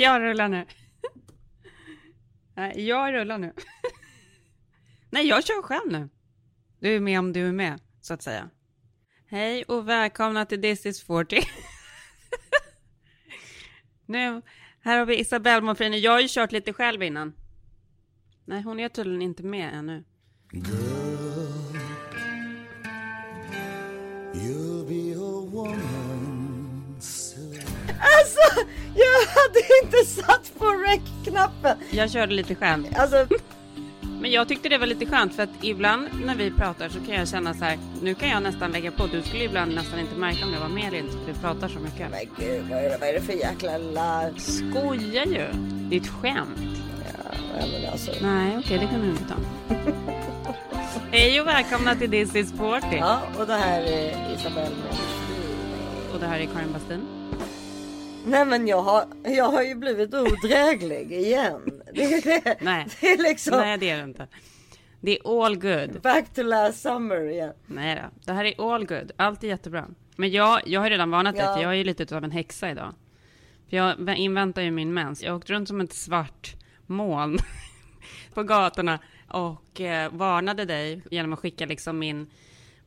Jag rullar nu. Nej, jag rullar nu. Nej, jag kör själv nu. Du är med om du är med, så att säga. Hej och välkomna till This is 40. nu, här har vi Isabelle Monfrini. Jag har ju kört lite själv innan. Nej, hon är tydligen inte med ännu. Alltså, jag hade inte satt på rec-knappen. Jag körde lite själv. Alltså, Men jag tyckte det var lite skönt för att ibland när vi pratar så kan jag känna så här, nu kan jag nästan lägga på. Du skulle ibland nästan inte märka om jag var med eller inte för du pratar så mycket. men gud, vad är det, vad är det för jäkla larv? Skojar ju. Det är ett skämt. Ja, men alltså. Nej, okej, det kan du inte ta. Hej och välkomna till This is Sporty. Ja, och det här är Isabelle Och det här är Karin Bastin. Nej men jag har, jag har ju blivit odräglig igen. Det är, det. Nej. det är liksom Nej, det är det inte. Det är all good. back to last summer igen. Nej då, det här är all good. Allt är jättebra. Men jag, jag har redan varnat dig, Ja. jag är ju lite av en häxa idag. För jag inväntar ju min mens. Jag åkte runt som ett svart moln på gatorna och eh, varnade dig genom att skicka liksom min,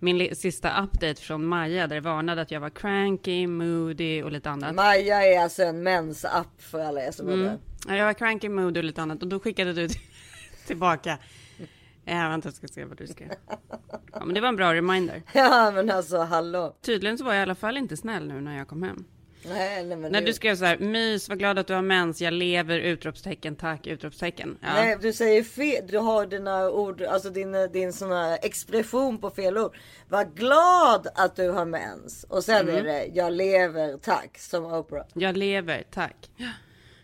min sista update från Maja där det varnade att jag var cranky, moody och lite annat. Maja är alltså en mensapp för alla er som Mm. undrar. Ja, jag var cranky, moody och lite annat och då skickade du tillbaka. Ja, vänta, jag ska se vad du skrev. Ja, men det var en bra reminder. Ja men alltså hallå. Tydligen så var jag i alla fall inte snäll nu när jag kom hem. Nej, nej, men När det- du skrev så här, mys, vad glad att du har mens, jag lever, utropstecken, tack, utropstecken. Ja. Nej, du säger fel. Du har dina ord, alltså din, din sån här expression på fel ord. Var glad att du har mens. Och sen Mm. är det, jag lever, tack, som Oprah. Jag lever, tack.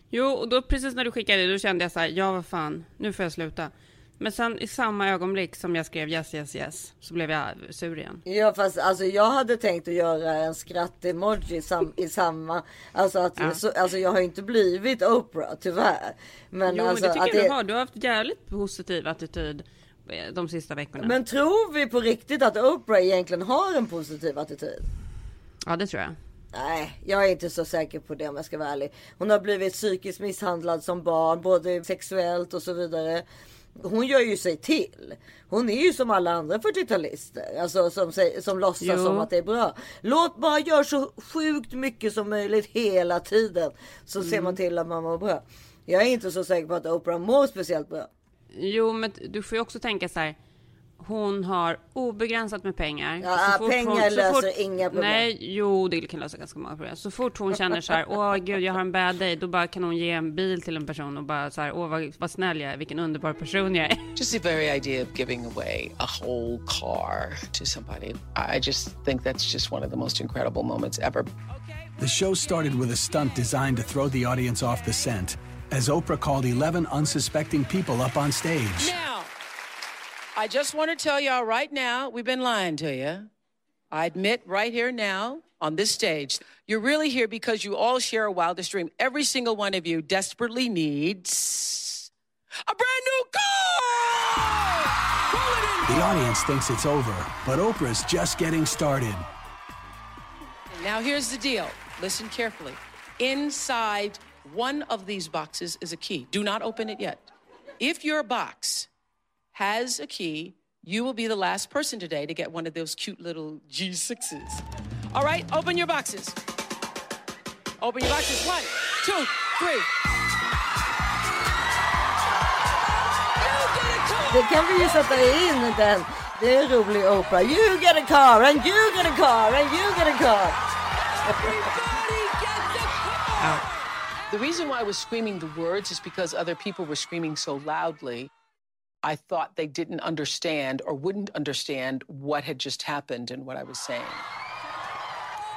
Jo, och då precis när du skickade det, då kände jag så här, ja vad fan, nu får jag sluta. Men sen i samma ögonblick som jag skrev yes, yes, yes, så blev jag sur igen. Ja fast alltså jag hade tänkt att göra en skratt-emoji sam, i samma. Alltså att, Ja. så, alltså jag har inte blivit Oprah tyvärr. Men Jo, alltså men det att tycker jag du har. Du har haft jävligt positiv attityd eh, de sista veckorna. Men tror vi på riktigt att Oprah egentligen har en positiv attityd? Ja, det tror jag. Nej, jag är inte så säker på det om jag ska vara ärlig. Hon har blivit psykiskt misshandlad som barn, både sexuellt och så vidare. Hon gör ju sig till. Hon är ju som alla andra 40-talister. Alltså som, som låtsas Jo. som att det är bra. Låt bara göra så sjukt mycket som möjligt hela tiden. Så ser Mm. man till att man mår bra. Jag är inte så säker på att Oprah mår speciellt bra. Jo, men du får ju också tänka så här. Hon har obegränsat med pengar. Ja, Så fort pengar så löser inga problem. Nej, jo, det kan lösa ganska många problem. Så fort hon känner så här, åh gud, jag har en bad day, då bara kan hon ge en bil till en person och bara så här, åh vad, vad snäll jag är, vilken underbar person jag är. Just the very idea of giving away a whole car to somebody, I just think that's just one of the most incredible moments ever. The show started with a stunt designed to throw the audience off the scent as Oprah called 11 unsuspecting people up on stage. Now, I just want to tell y'all right now, we've been lying to you. I admit right here now on this stage, you're really here because you all share a wildest dream. Every single one of you desperately needs a brand new car! Pull it in. The audience thinks it's over, but Oprah's just getting started. Now, here's the deal. Listen carefully. Inside one of these boxes is a key. Do not open it yet. If your box has a key, you will be the last person today to get one of those cute little G6s. All right, open your boxes. Open your boxes. One, two, three. You get a car! Det kan vi ju sätta in den. Det är en rolig Oprah. You get a car and you get a car and you get a car. Everybody gets a car! The reason why I was screaming the words is because other people were screaming so loudly. I thought they didn't understand or wouldn't understand what had just happened and what I was saying.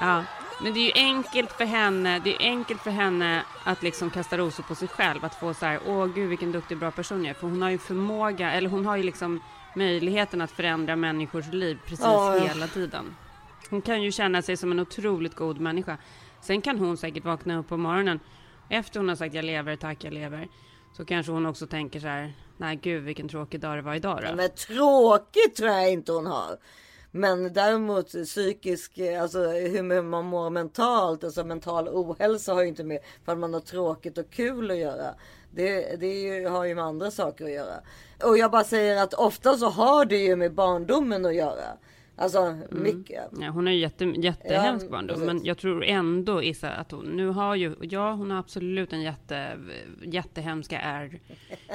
Ja, men det är ju enkelt för henne, det är enkelt för henne att liksom kasta rosor på sig själv, att få så här, åh gud vilken duktig bra person jag är, för hon har ju förmåga, eller hon har ju liksom möjligheten att förändra människors liv precis ja. hela tiden. Hon kan ju känna sig som en otroligt god människa. Sen kan hon säkert vakna upp på morgonen, efter hon har sagt jag lever, tack jag lever, så kanske hon också tänker så här, nej gud vilken tråkig dag det var idag då. Men tråkigt tror jag inte hon har. Men däremot psykisk, alltså hur man mår mentalt, alltså mental ohälsa har ju inte med för att man har tråkigt och kul att göra. Det, det ju, har ju med andra saker att göra. Och jag bara säger att ofta så har det ju med barndomen att göra. Alltså mm. mycket. Ja, hon är jätte, jättehemsk ja, barndom. Men jag tror ändå Issa att hon nu har ju, ja hon har absolut en jätte, jättehemska ärr.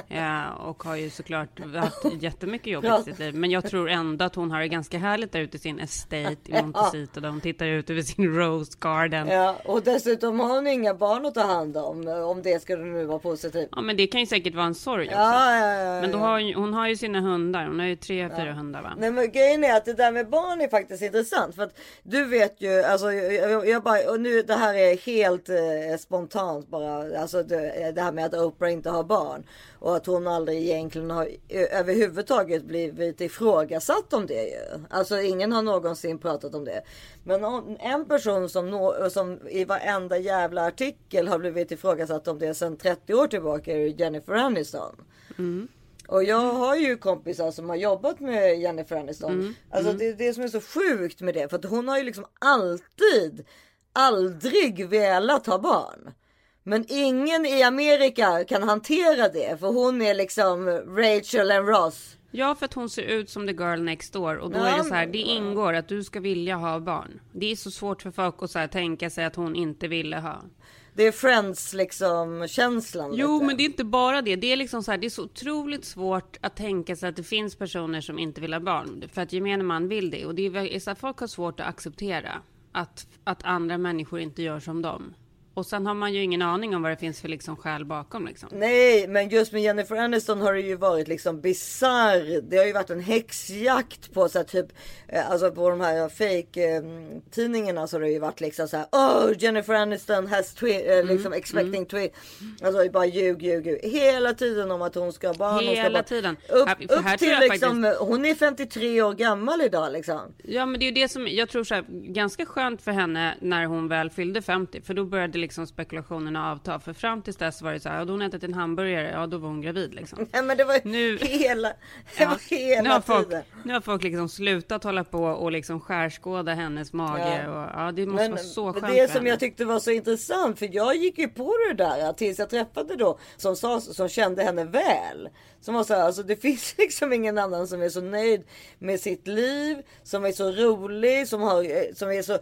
Ja, och har ju såklart haft jättemycket jobb i sitt liv. Men jag tror ändå att hon har det ganska härligt där ute i sin estate i Montecito. Där hon tittar ut över sin rose garden. Ja, och dessutom har hon inga barn att ta hand om. Om det skulle nu vara positivt. Ja, men det kan ju säkert vara en sorg också. Ja, men då har hon, har ju sina hundar. Hon har ju tre, fyra hundar va? Nej men grejen är att det där med barn är faktiskt intressant. För att du vet ju, alltså jag, jag bara, och nu det här är helt eh, spontant bara. Alltså det, eh, det, här med att Oprah inte har barn. Och att hon aldrig egentligen har överhuvudtaget blivit ifrågasatt om det ju. Alltså ingen har någonsin pratat om det. Men en person som, nå, som i varenda jävla artikel har blivit ifrågasatt om det sedan 30 år tillbaka är Jennifer Aniston. Mm. Och jag har ju kompisar som har jobbat med Jennifer Aniston. Mm. Alltså mm. det är det som är så sjukt med det. För att hon har ju liksom alltid, aldrig velat ha barn. Men ingen i Amerika kan hantera det. För hon är liksom Rachel and Ross. Ja, för att hon ser ut som the girl next door. Och då ja, är det så här, det ingår att du ska vilja ha barn. Det är så svårt för folk att så här, tänka sig att hon inte ville ha det är Friends liksom känslan. Jo, lite. men det är inte bara det. Det är liksom så här, det är så otroligt svårt att tänka sig att det finns personer som inte vill ha barn. För att gemene man vill det. Och det är så att folk har svårt att acceptera att, att andra människor inte gör som dem. Och sen har man ju ingen aning om vad det finns för liksom skäl bakom liksom. Nej, men just med Jennifer Aniston har det ju varit liksom bizarr. Det har ju varit en häxjakt på så här, typ, eh, alltså på de här fake eh, tidningarna så har det ju varit liksom så här. Oh, Jennifer Aniston has twin, eh, mm, liksom expecting mm. twin. Alltså bara ljug, ljug, ljug. Hela tiden om att hon ska ha barn. Hela ska barn. tiden. Upp, här, upp till liksom, faktiskt... hon är 53 år gammal idag liksom. Ja, men det är ju det som jag tror så här, ganska skönt för henne när hon väl fyllde 50, för då började liksom spekulationerna avta. För fram tills dess var det så här, hade hon ätit en hamburgare, ja då var hon gravid liksom. Ja men det var nu, hela, det ja, var hela nu har folk, tiden. Nu har folk liksom slutat hålla på och liksom skärskåda hennes mage. Ja. Och, ja det måste men, vara så skönt Det som jag tyckte var så intressant, för jag gick ju på det där tills jag träffade då, som, sa, som kände henne väl. Som var så här, alltså det finns liksom ingen annan som är så nöjd med sitt liv, som är så rolig, som, har, som är så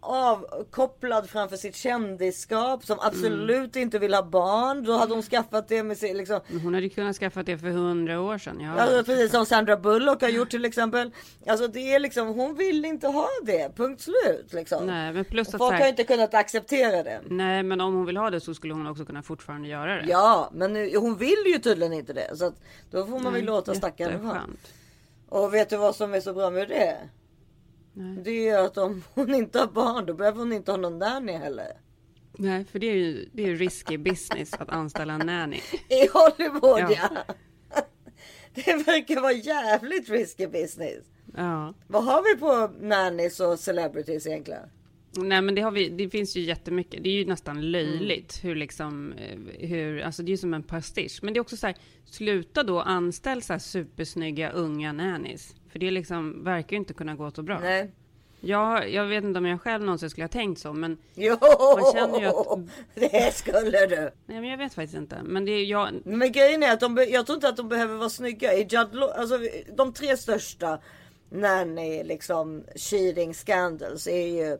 avkopplad framför sitt kändisskap, som absolut mm. inte vill ha barn. Då hade hon skaffat det med sig liksom. Hon hade kunnat skaffa det för hundra år sedan. Ja. Alltså, precis som Sandra Bullock har gjort till exempel. Alltså det är liksom, hon vill inte ha det, punkt slut liksom. Nej, men plus att Folk här... har inte kunnat acceptera det. Nej, men om hon vill ha det så skulle hon också kunna fortfarande göra det. Ja, men hon vill ju tydligen inte det. Så att då får man väl låta stackaren vara. Och vet du vad som är så bra med det? Nej. Det är att om hon inte har barn då behöver hon inte ha någon nanny heller. Nej, för det är ju, det är ju risky business att anställa en nanny. I Hollywood ja. ja. Det verkar vara jävligt risky business. Ja. Vad har vi på nannies och celebrities egentligen? Nej men det har vi, det finns ju jättemycket. Det är ju nästan löjligt mm. hur liksom, eh, hur, alltså det är ju som en pastisch. Men det är också så här, sluta då anställa så här supersnygga unga nannies. För det liksom verkar ju inte kunna gå så bra. Nej. Jag, jag vet inte om jag själv någonsin skulle ha tänkt så, men... Jo, man känner ju att... det skulle du! Nej, men jag vet faktiskt inte. Men det är jag... Men grejen är att de, jag tror inte att de behöver vara snygga. I Judd alltså de tre största nanny liksom cheating scandals är ju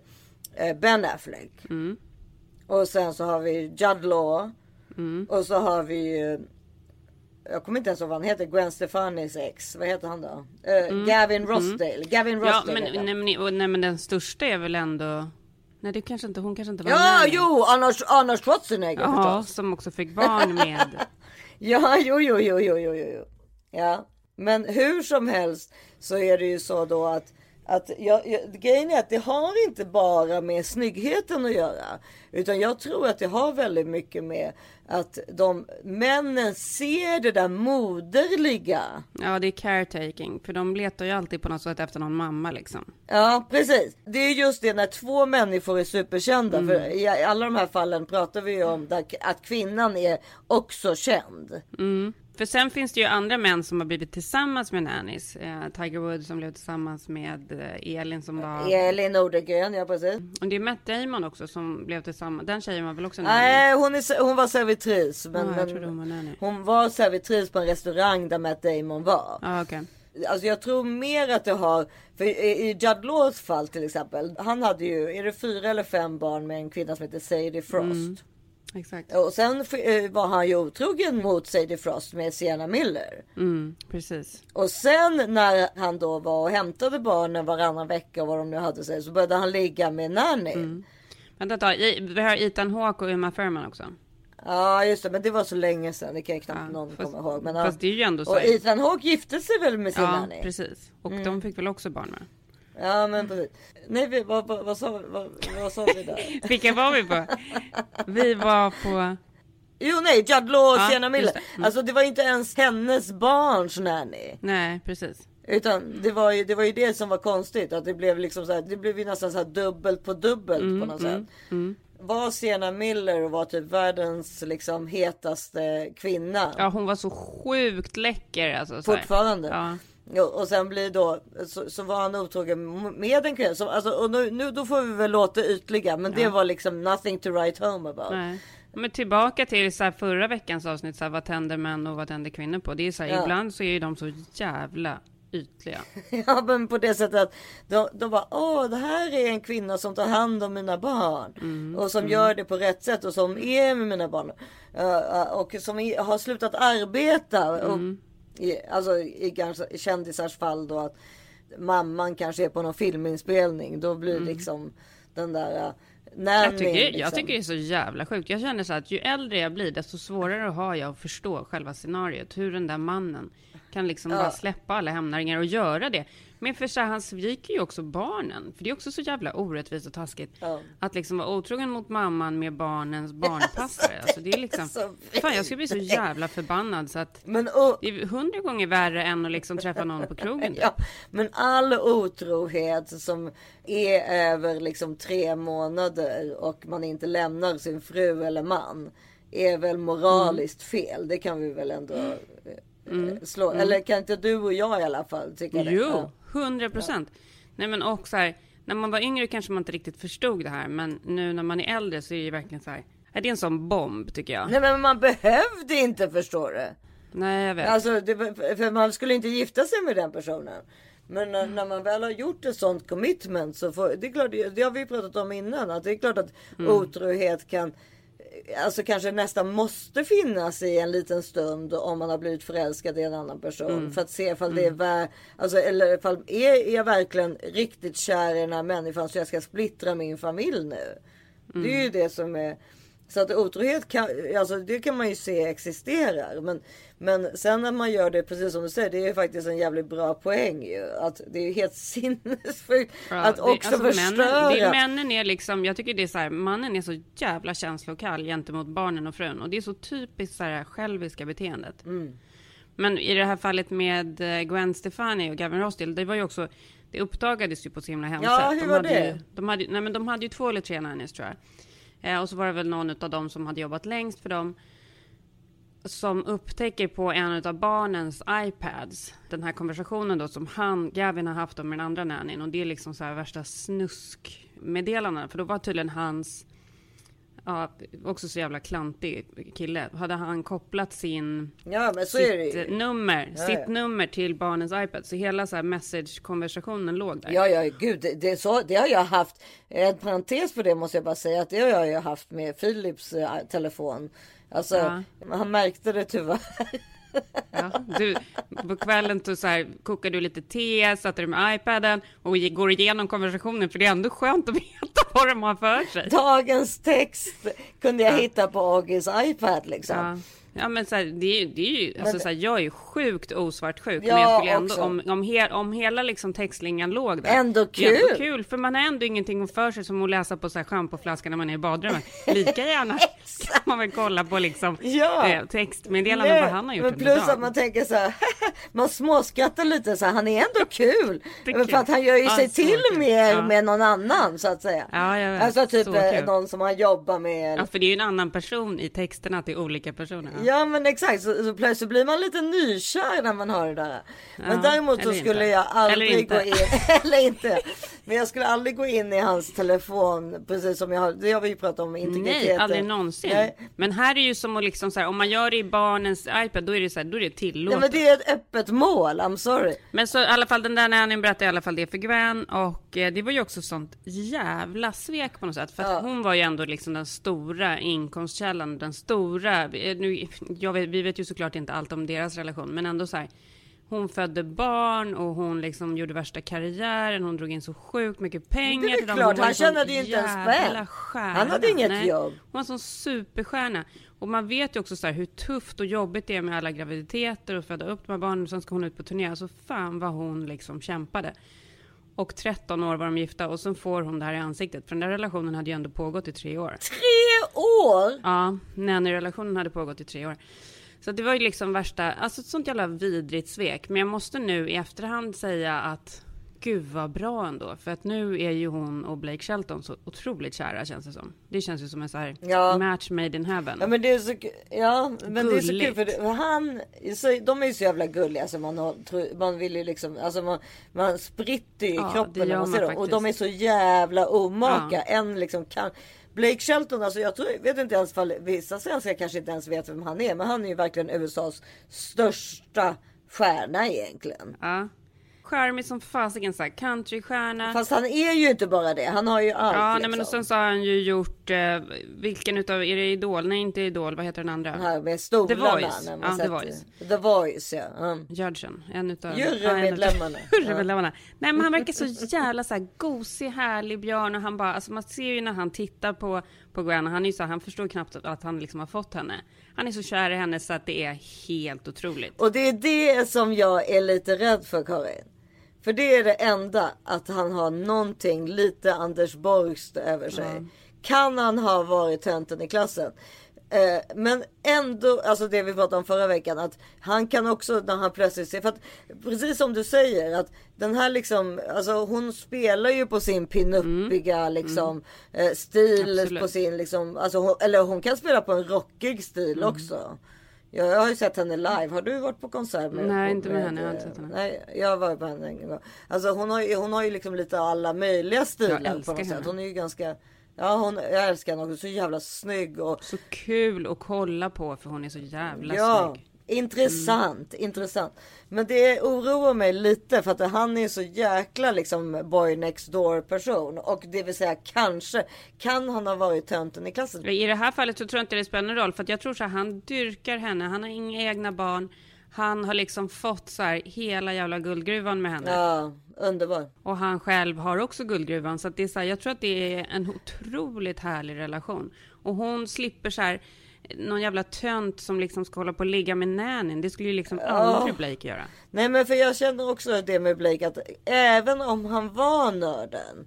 Eh, ben Affleck. Mm. Och sen så har vi Judd Law. Mm. Och så har vi jag kommer inte ens ihåg vad han heter. Gwen Stefanis ex. Vad heter han då? Uh, mm. Gavin mm. Rossdale. Mm. Gavin Rossdale. Ja, men, nej, men, nej, men den största är väl ändå. Nej, det kanske inte. Hon kanske inte var Ja, med. jo, Arnold, Arnold Schwarzenegger Ja, förstås. som också fick barn med. ja, jo, jo, jo, jo, jo, jo. Ja, men hur som helst så är det ju så då att att jag, jag, grejen är att det har inte bara med snyggheten att göra. Utan jag tror att det har väldigt mycket med att de männen ser det där moderliga. Ja, det är caretaking. För de letar ju alltid på något sätt efter någon mamma liksom. Ja, precis. Det är just det när två människor är superkända. Mm. För i alla de här fallen pratar vi ju om att kvinnan är också känd. Mm. För sen finns det ju andra män som har blivit tillsammans med nannies. Eh, Tiger Woods som blev tillsammans med eh, Elin som var... Elin Nordegren, ja precis. Och det är Matt Damon också som blev tillsammans. Den tjejen var väl också nanny? Nej, hon, är, hon var servitris. Men, Ah, jag men hon var hon var servitris på en restaurang där Matt Damon var. Ja, okej. Alltså jag tror mer att det har, för i i Judd Laws fall till exempel. Han hade ju, är det fyra eller fem barn med en kvinna som heter Sadie Frost. Mm. Exakt. Och sen eh, var han ju otrogen mot Sadie Frost med Sienna Miller. Mm, precis. Och sen när han då var och hämtade barnen varannan vecka och vad de nu hade sig så började han ligga med Nanny. Mm. Vänta ett tag. Vi har Ethan Hawke och Uma Thurman också. Ja just det, men det var så länge sedan. Det kan ju knappt Ja, någon fast- komma ihåg. Men, fast det är ju ändå så Och Ethan Hawke gifte sig väl med sin Ja, Nanny? precis. Och Mm. de fick väl också barn med? Ja men precis. Nej vi, vad, vad, vad, sa, vad, vad sa vi där? Vilka var vi på? Vi var på... Jo nej, Judd Law och Ja, Sienna Miller. det. Mm. Alltså det var inte ens hennes barns nanny. Nej, precis. Utan det var ju det, var ju det som var konstigt. Att det blev liksom så här, det blev ju nästan så här dubbelt på dubbelt Mm, på något sätt. Var Sienna Miller och var typ världens liksom hetaste kvinna. Ja, hon var så sjukt läcker alltså. Fortfarande. Ja. Ja, och sen blir då så, så var han otrogen med en kvinna. Så, alltså, och nu, nu då får vi väl låta ytliga. Men det var liksom nothing to write home about. Nej. Men tillbaka till så här förra veckans avsnitt, så här, vad tänder män och vad tänder kvinnor på? Det är så här, Ja. ibland så är ju de så jävla ytliga. Ja men på det sättet att de, de bara åh det här är en kvinna som tar hand om mina barn. Mm, Och som gör det på rätt sätt och som är med mina barn. Uh, och som är, har slutat arbeta. Mm. I, alltså i ganska kändisars fall då att mamman kanske är på någon filminspelning. Då blir liksom den där nanny, Mm. Jag tycker, liksom. jag tycker det är så jävla sjukt. Jag känner så att ju äldre jag blir, desto svårare har jag att förstå själva scenariot. Hur den där mannen kan liksom bara släppa alla hämningar och göra det. Men för så här, han sviker ju också barnen. För det är också så jävla orättvist och taskigt. Ja. Att liksom vara otrogen mot mamman med barnens barnpassare. Alltså det är liksom... Fan, jag ska bli så jävla förbannad så att... Men och, Det är hundra gånger värre än att liksom träffa någon på krogen. Ja, men all otrohet som är över liksom tre månader och man inte lämnar sin fru eller man är väl moraliskt fel. Det kan vi väl ändå eh, slå. Eller kan inte du och jag i alla fall tycka det? Jo, Ja. Hundra procent. Nej men och så här, när man var yngre kanske man inte riktigt förstod det här, men nu när man är äldre så är det ju verkligen så här. är Det är en sån bomb tycker jag. Nej men man behövde inte förstå det. Nej, jag vet. Alltså, det, för man skulle inte gifta sig med den personen. Men när, när man väl har gjort ett sånt commitment så får, det är klart, det har vi pratat om innan, att det är klart att otrohet kan Alltså kanske nästan måste finnas i en liten stund om man har blivit förälskad i en annan person. För att se ifall det är värt, alltså eller ifall är, är jag verkligen riktigt kär i den här människan så jag ska splittra min familj nu. Det är ju det som är så att otrohet kan, alltså det kan man ju se existerar. Men, men sen när man gör det precis som du säger, det är ju faktiskt en jävligt bra poäng ju. Att det är ju helt sinnessjukt Ja, att det- också alltså, förstöra. Männen, det, männen är liksom, jag tycker det är så här, mannen är så jävla känslokall gentemot barnen och frun. Och det är så typiskt så här själviska beteendet. Mm. Men i det här fallet med eh, Gwen Stefani och Gavin Rossdale, det var ju också, det uppdagades ju på så himla hemskt Ja, hur de var det? Ju, de, hade, nej, men de hade ju två eller tre nannies tror jag. Eh, och så var det väl någon av dem som hade jobbat längst för dem som upptäcker på en av barnens iPads den här konversationen då som han, Gavin har haft med den andra nannyn och det är liksom så här värsta snuskmeddelandena för då var tydligen hans Ja, också så jävla klantig kille. Hade han kopplat sin Ja men så är det ju. nummer, Ja, sitt ja. nummer till barnens iPad. Så hela så här message-konversationen låg där. Ja, ja, gud, det, så, det har jag haft. En parentes på det måste jag bara säga att det har jag ju haft med Philips eh, telefon. Alltså, Ja. han märkte det tyvärr. Ja, du, på kvällen så, så här, kokar du lite te, sätter dig med iPaden och går igenom konversationen för det är ändå skönt att veta vad de har för sig. Dagens text kunde jag hitta på Augis iPad liksom. Ja. Ja men så här, det är det är ju alltså så här, jag är ju sjukt osvartsjuk. Ja, men jag skulle ändå, också. om, om, he, om hela liksom textlinjen låg där. Ändå är ändå kul. kul, för man har ändå ingenting för sig som att läsa på så här schampoflaskan när man är i badrummet. Lika gärna kan man väl kolla på liksom Ja. eh, textmeddelanden vad han har gjort men under plus att dagen. man tänker så här, man småskrattar lite så här, han är ändå kul. Är Men för att han gör ju kul. sig Ja, till kul. mer med någon annan så att säga. Ja, jag vet. Alltså typ eh, kul. någon som han jobbar med. Ja, för det är ju en annan person i texterna till olika personer. Ja. Ja men exakt, så, så plötsligt blir man lite nykär när man har det där. Men Ja, däremot så skulle inte. jag aldrig gå in, eller inte. Men jag skulle aldrig gå in i hans telefon, precis som jag har, det har vi ju pratat om, integriteten. Nej, aldrig någonsin. Nej. Men här är ju som att liksom så här, om man gör det i barnens iPad, då är det så här, då är det Nej tillåtet. men det är ett öppet mål, I'm sorry. Men så i alla fall den där Nannyn berättade i alla fall det för Gwen och eh, det var ju också sånt jävla svek på något sätt. För att Ja. hon var ju ändå liksom den stora inkomstkällan, den stora, nu, jag vet, vi vet ju såklart inte allt om deras relation, men ändå så här. Hon födde barn och hon liksom gjorde värsta karriären, hon drog in så sjukt mycket pengar Det är väl till dem. klart, han tjänade ju inte en jävla spänn. stjärna. Han hade inget Nej. jobb. Hon var en sån superstjärna. Och man vet ju också så här hur tufft och jobbigt det är med alla graviditeter och föda upp de här barnen. Sen ska hon ut på turné. Alltså fan vad hon liksom kämpade. Och 13 år var de gifta och sen får hon det här i ansiktet. För den där relationen hade ju ändå pågått i tre år. Tre år! Ja, nanny-relationen hade pågått i tre år. Så det var ju liksom värsta, alltså ett sånt jävla vidrigt svek. Men jag måste nu i efterhand säga att gud vad bra ändå. För att nu är ju hon och Blake Shelton så otroligt kära känns det som. Det känns ju som en så här Ja. match made in heaven. Ja men det är så, ja, men det är så kul för det, han, så, de är ju så jävla gulliga så man, har, man vill ju liksom, alltså man, man spritter ju i Ja, kroppen när man ser dem. Och de är så jävla omaka. En liksom kan, Blake Shelton, alltså jag tror, vet inte ens fall, vissa svenskar kanske inte ens vet vem han är. Men han är ju verkligen USAs största stjärna egentligen. Ja. Charmig som fasiken såhär, countrystjärna. Fast han är ju inte bara det. Han har ju allt. Ja, nej, liksom. men och sen så har han ju gjort, eh, vilken utav, är det Idol? Nej, inte Idol, vad heter den andra? Här med stolarna. The Voice. När man Ja, The sätter- Voice. The Voice ja. Mm. Judgen, en utav Jurymedlemmarna. Ja, Jurymedlemmarna. Nej men han verkar så jävla så här gosig, härlig björn och han bara, alltså man ser ju när han tittar på, på Gwen, han är ju så här, han förstår knappt att han liksom har fått henne. Han är så kär i henne så att det är helt otroligt. Och det är det som jag är lite rädd för Karin. För det är det enda att han har någonting lite Anders Borgs över sig. Kan han ha varit tönten i klassen? Eh, men ändå, alltså det vi pratade om förra veckan, att han kan också när han plötsligt ser, för att precis som du säger att den här liksom, alltså hon spelar ju på sin pinuppiga liksom eh, stil, Absolut. på sin liksom, alltså hon, eller hon kan spela på en rockig stil också. Jag, jag har ju sett henne live. Har du varit på konsert med Nej, på- inte med henne. Jag har inte sett henne. Nej, jag har varit på henne en gång. Alltså hon har hon har ju liksom lite alla möjliga stilar på något sätt. henne. Hon är ju ganska, ja hon, jag älskar henne också. Så jävla snygg och Så kul att kolla på för hon är så jävla ja. snygg. Intressant, intressant. Men det oroar mig lite för att han är så jäkla liksom boy next door person. Och det vill säga kanske kan han ha varit tönten i klassen. I det här fallet så tror jag inte det spelar någon roll för att jag tror så här, han dyrkar henne, han har inga egna barn. Han har liksom fått så här hela jävla guldgruvan med henne. Ja, underbar. Och han själv har också guldgruvan. Så att det är så här, jag tror att det är en otroligt härlig relation. Och hon slipper så här, någon jävla tönt som liksom ska hålla på och ligga med nannyn. Det skulle ju liksom aldrig Blake göra. Nej men för jag känner också det med Blake att även om han var nörden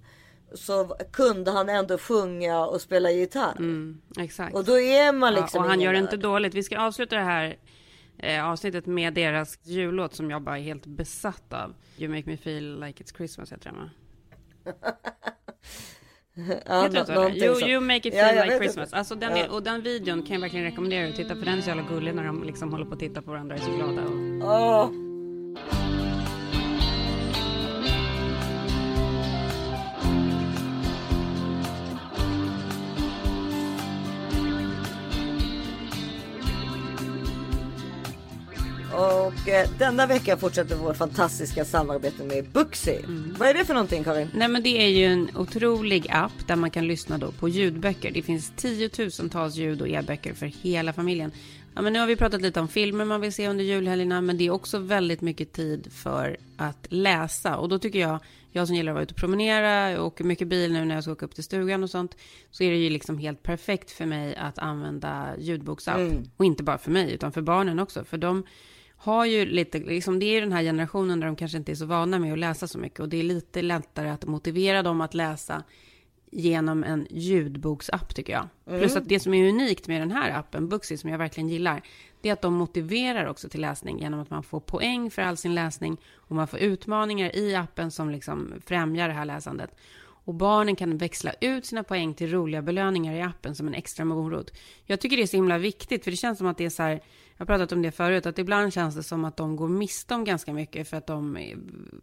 så kunde han ändå sjunga och spela gitarr. Mm, exakt. Och då är man Ja, liksom och han gör det inte dåligt. Vi ska avsluta det här eh, avsnittet med deras jullåt som jag bara är helt besatt av. You make me feel like it's Christmas heter den va? Ja, det? någonting You, you make it Ja, feel jag like Christmas. inte. Alltså den är, och den videon kan jag verkligen rekommendera er att titta för den är så jävla gullig när de liksom håller på att titta på varandra och är så glada. Och... Åh. Och eh, denna vecka fortsätter vårt fantastiska samarbete med Booksy. Mm. Vad är det för någonting Karin? Nej men det är ju en otrolig app där man kan lyssna då på ljudböcker. Det finns tiotusentals ljud och e-böcker för hela familjen. Ja, men nu har vi pratat lite om filmer man vill se under julhelgerna men det är också väldigt mycket tid för att läsa. Och då tycker jag, jag som gillar att vara ute och promenera och åker mycket bil nu när jag ska åka upp till stugan och sånt. Så är det ju liksom helt perfekt för mig att använda ljudboksapp. Och inte bara för mig utan för barnen också. För de har ju lite, liksom det är ju den här generationen där de kanske inte är så vana med att läsa så mycket och det är lite lättare att motivera dem att läsa genom en ljudboksapp tycker jag. Plus att det som är unikt med den här appen, Booksy, som jag verkligen gillar, det är att de motiverar också till läsning genom att man får poäng för all sin läsning och man får utmaningar i appen som liksom främjar det här läsandet. Och barnen kan växla ut sina poäng till roliga belöningar i appen som en extra morot. Jag tycker det är så himla viktigt, för det känns som att det är så här, jag har pratat om det förut, att ibland känns det som att de går miste om ganska mycket för att de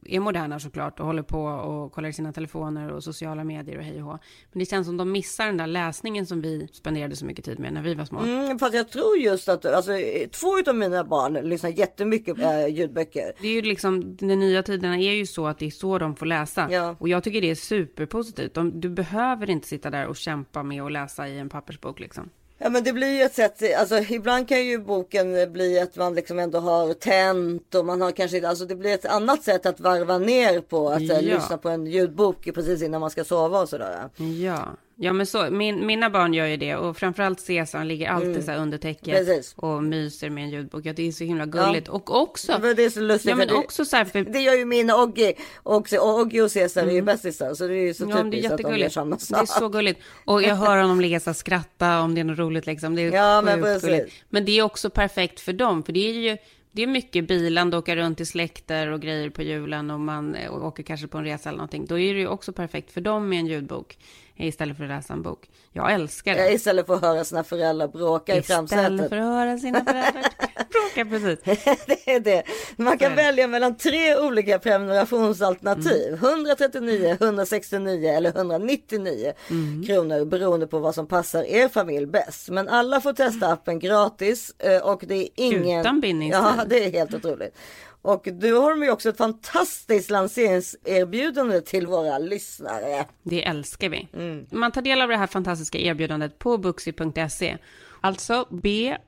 är moderna såklart och håller på och kollar i sina telefoner och sociala medier och hej och hå. Men det känns som de missar den där läsningen som vi spenderade så mycket tid med när vi var små. Mm, fast jag tror just att alltså, två av mina barn lyssnar jättemycket på äh, ljudböcker. Det är ju liksom, de nya tiderna är ju så att det är så de får läsa. Ja. Och jag tycker det är superpositivt. De, du behöver inte sitta där och kämpa med att läsa i en pappersbok liksom. Ja men det blir ju ett sätt, alltså ibland kan ju boken bli att man liksom ändå har tänt och man har kanske, alltså det blir ett annat sätt att varva ner på att ja. lyssna på en ljudbok precis innan man ska sova och sådär. Ja, Ja men så, min, mina barn gör ju det och framförallt Cesar ligger alltid mm. så under täcket Precis. och myser med en ljudbok. Ja, det är så himla gulligt. Ja. Och också. Det är så lustigt. Ja, men också så för... Det gör ju min Oggi också. Och Oggi och Cesar mm. är ju mm. bästisar. Så det är ju så ja, typiskt att de gör samma sak. Det är så gulligt. Och jag hör honom ligga så skratta om det är något roligt liksom. Det är ja men precis. Gulligt. Men det är också perfekt för dem. För det är ju det är mycket bilande, åka runt i släkter och grejer på julen och man åker kanske på en resa eller någonting. Då är det ju också perfekt för dem med en ljudbok istället för att läsa en bok. Jag älskar det. Istället för att höra sina föräldrar bråka i framsätet. Istället för att höra sina föräldrar bråka, precis. det är det. Man kan välja mellan tre olika prenumerationsalternativ. Mm. 139, 169 eller 199 mm. kronor beroende på vad som passar er familj bäst. Men alla får testa appen gratis eh, och det är ingen... Utan bindningstid. Ja, det är helt otroligt. Och du har ju också ett fantastiskt lanseringserbjudande till våra lyssnare. Det älskar vi. Mm. Man tar del av det här fantastiska erbjudandet på booksy.se. Alltså b-o-k-s-y.se.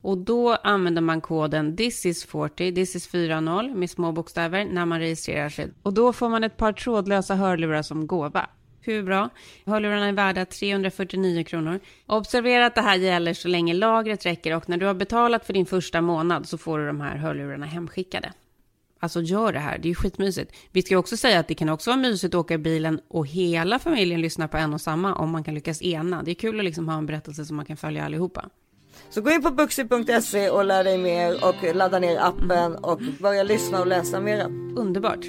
Och då använder man koden this is 40, this is 40 med små bokstäver när man registrerar sig. Och då får man ett par trådlösa hörlurar som gåva. Hur bra? Hörlurarna är värda 349 kronor. Observera att det här gäller så länge lagret räcker och när du har betalat för din första månad så får du de här hörlurarna hemskickade. Alltså gör det här, det är ju skitmysigt. Vi ska också säga att det kan också vara mysigt att åka i bilen och hela familjen lyssnar på en och samma om man kan lyckas ena. Det är kul att liksom ha en berättelse som man kan följa allihopa. Så gå in på buxy.se och lär dig mer och ladda ner appen och börja lyssna och läsa mera. Underbart.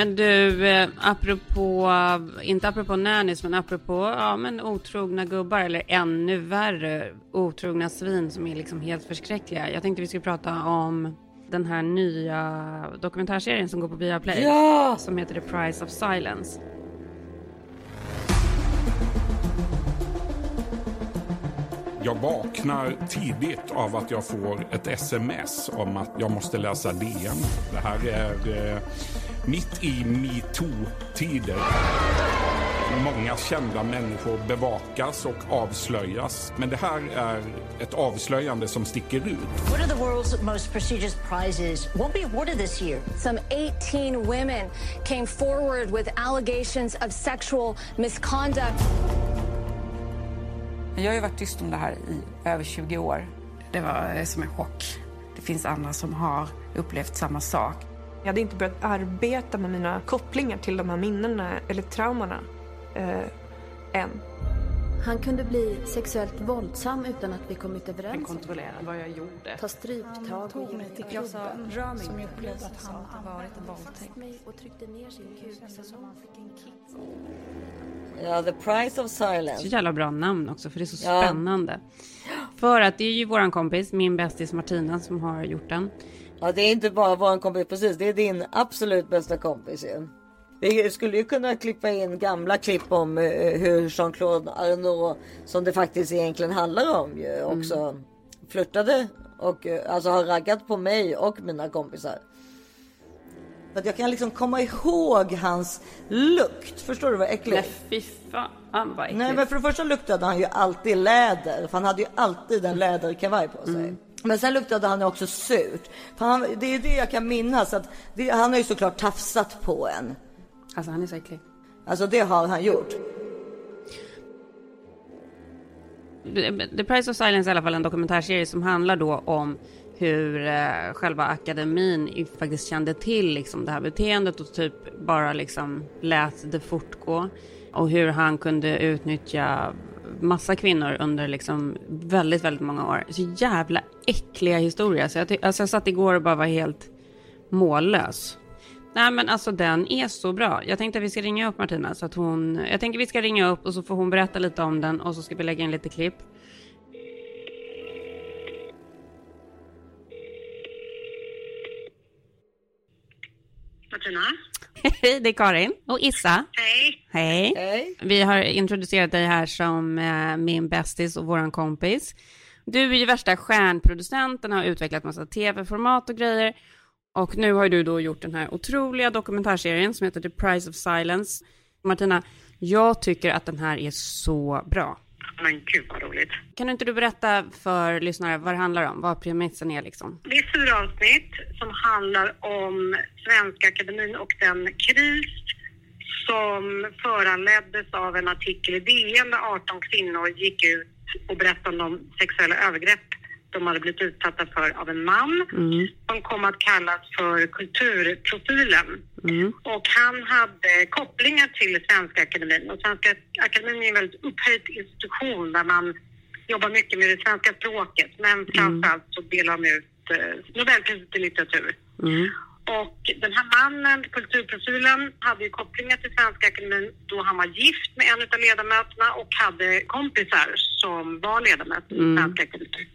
Men du, eh, apropå, inte apropå nannies, men apropå ja, men otrogna gubbar eller ännu värre otrogna svin som är liksom helt förskräckliga. Jag tänkte vi skulle prata om den här nya dokumentärserien som går på Viaplay. Ja! Som heter The Price of Silence. Jag vaknar tidigt av att jag får ett sms om att jag måste läsa DN. Det här är eh, mitt i metoo-tider. Många kända människor bevakas och avslöjas. Men det här är ett avslöjande som sticker ut. One of the world's most prestigious prizes won't be awarded this year. Some 18 women came forward with allegations of sexual misconduct. Jag har ju varit tyst om det här i över 20 år. Det var som en chock. Det finns andra som har upplevt samma sak. Jag hade inte börjat arbeta med mina kopplingar till de här minnena eller traumorna eh, än. Han kunde bli sexuellt våldsam utan att vi kommit överens. Han kontrollerade vad jag gjorde. Ta stryptag och mig till Jag sa rör mig som jag upplevde att han hade varit en våldtäkt. och tryckte ner sin kuk så han fick en kick. Ja, The Price of Silence. Så jävla bra namn också, för det är så ja. spännande. För att det är ju våran kompis, min bästis Martina, som har gjort den. Ja, det är inte bara våran kompis, precis. Det är din absolut bästa kompis ju. Vi skulle ju kunna klippa in gamla klipp om uh, hur Jean-Claude Arnault, som det faktiskt egentligen handlar om, ju också mm. flörtade och uh, alltså har raggat på mig och mina kompisar. För att jag kan liksom komma ihåg hans lukt. Förstår du vad äckligt? Nej fy fan vad äckligt. Nej men för det första luktade han ju alltid läder. För han hade ju alltid en läderkavaj på sig. Mm. Men sen luktade han också surt. För han, det är det jag kan minnas. Att det, han har ju såklart tafsat på en. Alltså han är så äcklig. Alltså det har han gjort. The Price of Silence är i alla fall en dokumentärserie som handlar då om hur eh, själva akademin faktiskt kände till liksom, det här beteendet och typ bara liksom lät det fortgå. Och hur han kunde utnyttja massa kvinnor under liksom väldigt, väldigt många år. Så jävla äckliga historier. Så jag, alltså jag satt igår och bara var helt mållös. Nej men alltså den är så bra. Jag tänkte att vi ska ringa upp Martina så att hon... Jag tänker att vi ska ringa upp och så får hon berätta lite om den och så ska vi lägga in lite klipp. Martina? Hej, det är Karin och Issa. Hej. Hej. Hej. Vi har introducerat dig här som eh, min bästis och våran kompis. Du är ju värsta stjärnproducenten, har utvecklat massa tv-format och grejer. Och nu har du då gjort den här otroliga dokumentärserien som heter The Price of Silence. Martina, jag tycker att den här är så bra. Men gud vad roligt. Kan inte du berätta för lyssnare vad det handlar om? Vad premissen är liksom? Det är fyra avsnitt som handlar om Svenska Akademin och den kris som föranleddes av en artikel i DN där 18 kvinnor gick ut och berättade om sexuella övergrepp de hade blivit utsatta för av en man Mm. som kom att kallas för kulturprofilen. Mm. Och han hade kopplingar till Svenska Akademin. Och Svenska Akademin är en väldigt upphöjd institution där man jobbar mycket med det svenska språket. Men framförallt så delar de ut eh, Nobelpriset i litteratur. Mm. Och den här mannen, kulturprofilen, hade ju kopplingar till Svenska Akademin då han var gift med en av ledamöterna och hade kompisar som var ledamöter i Mm. Svenska Akademin.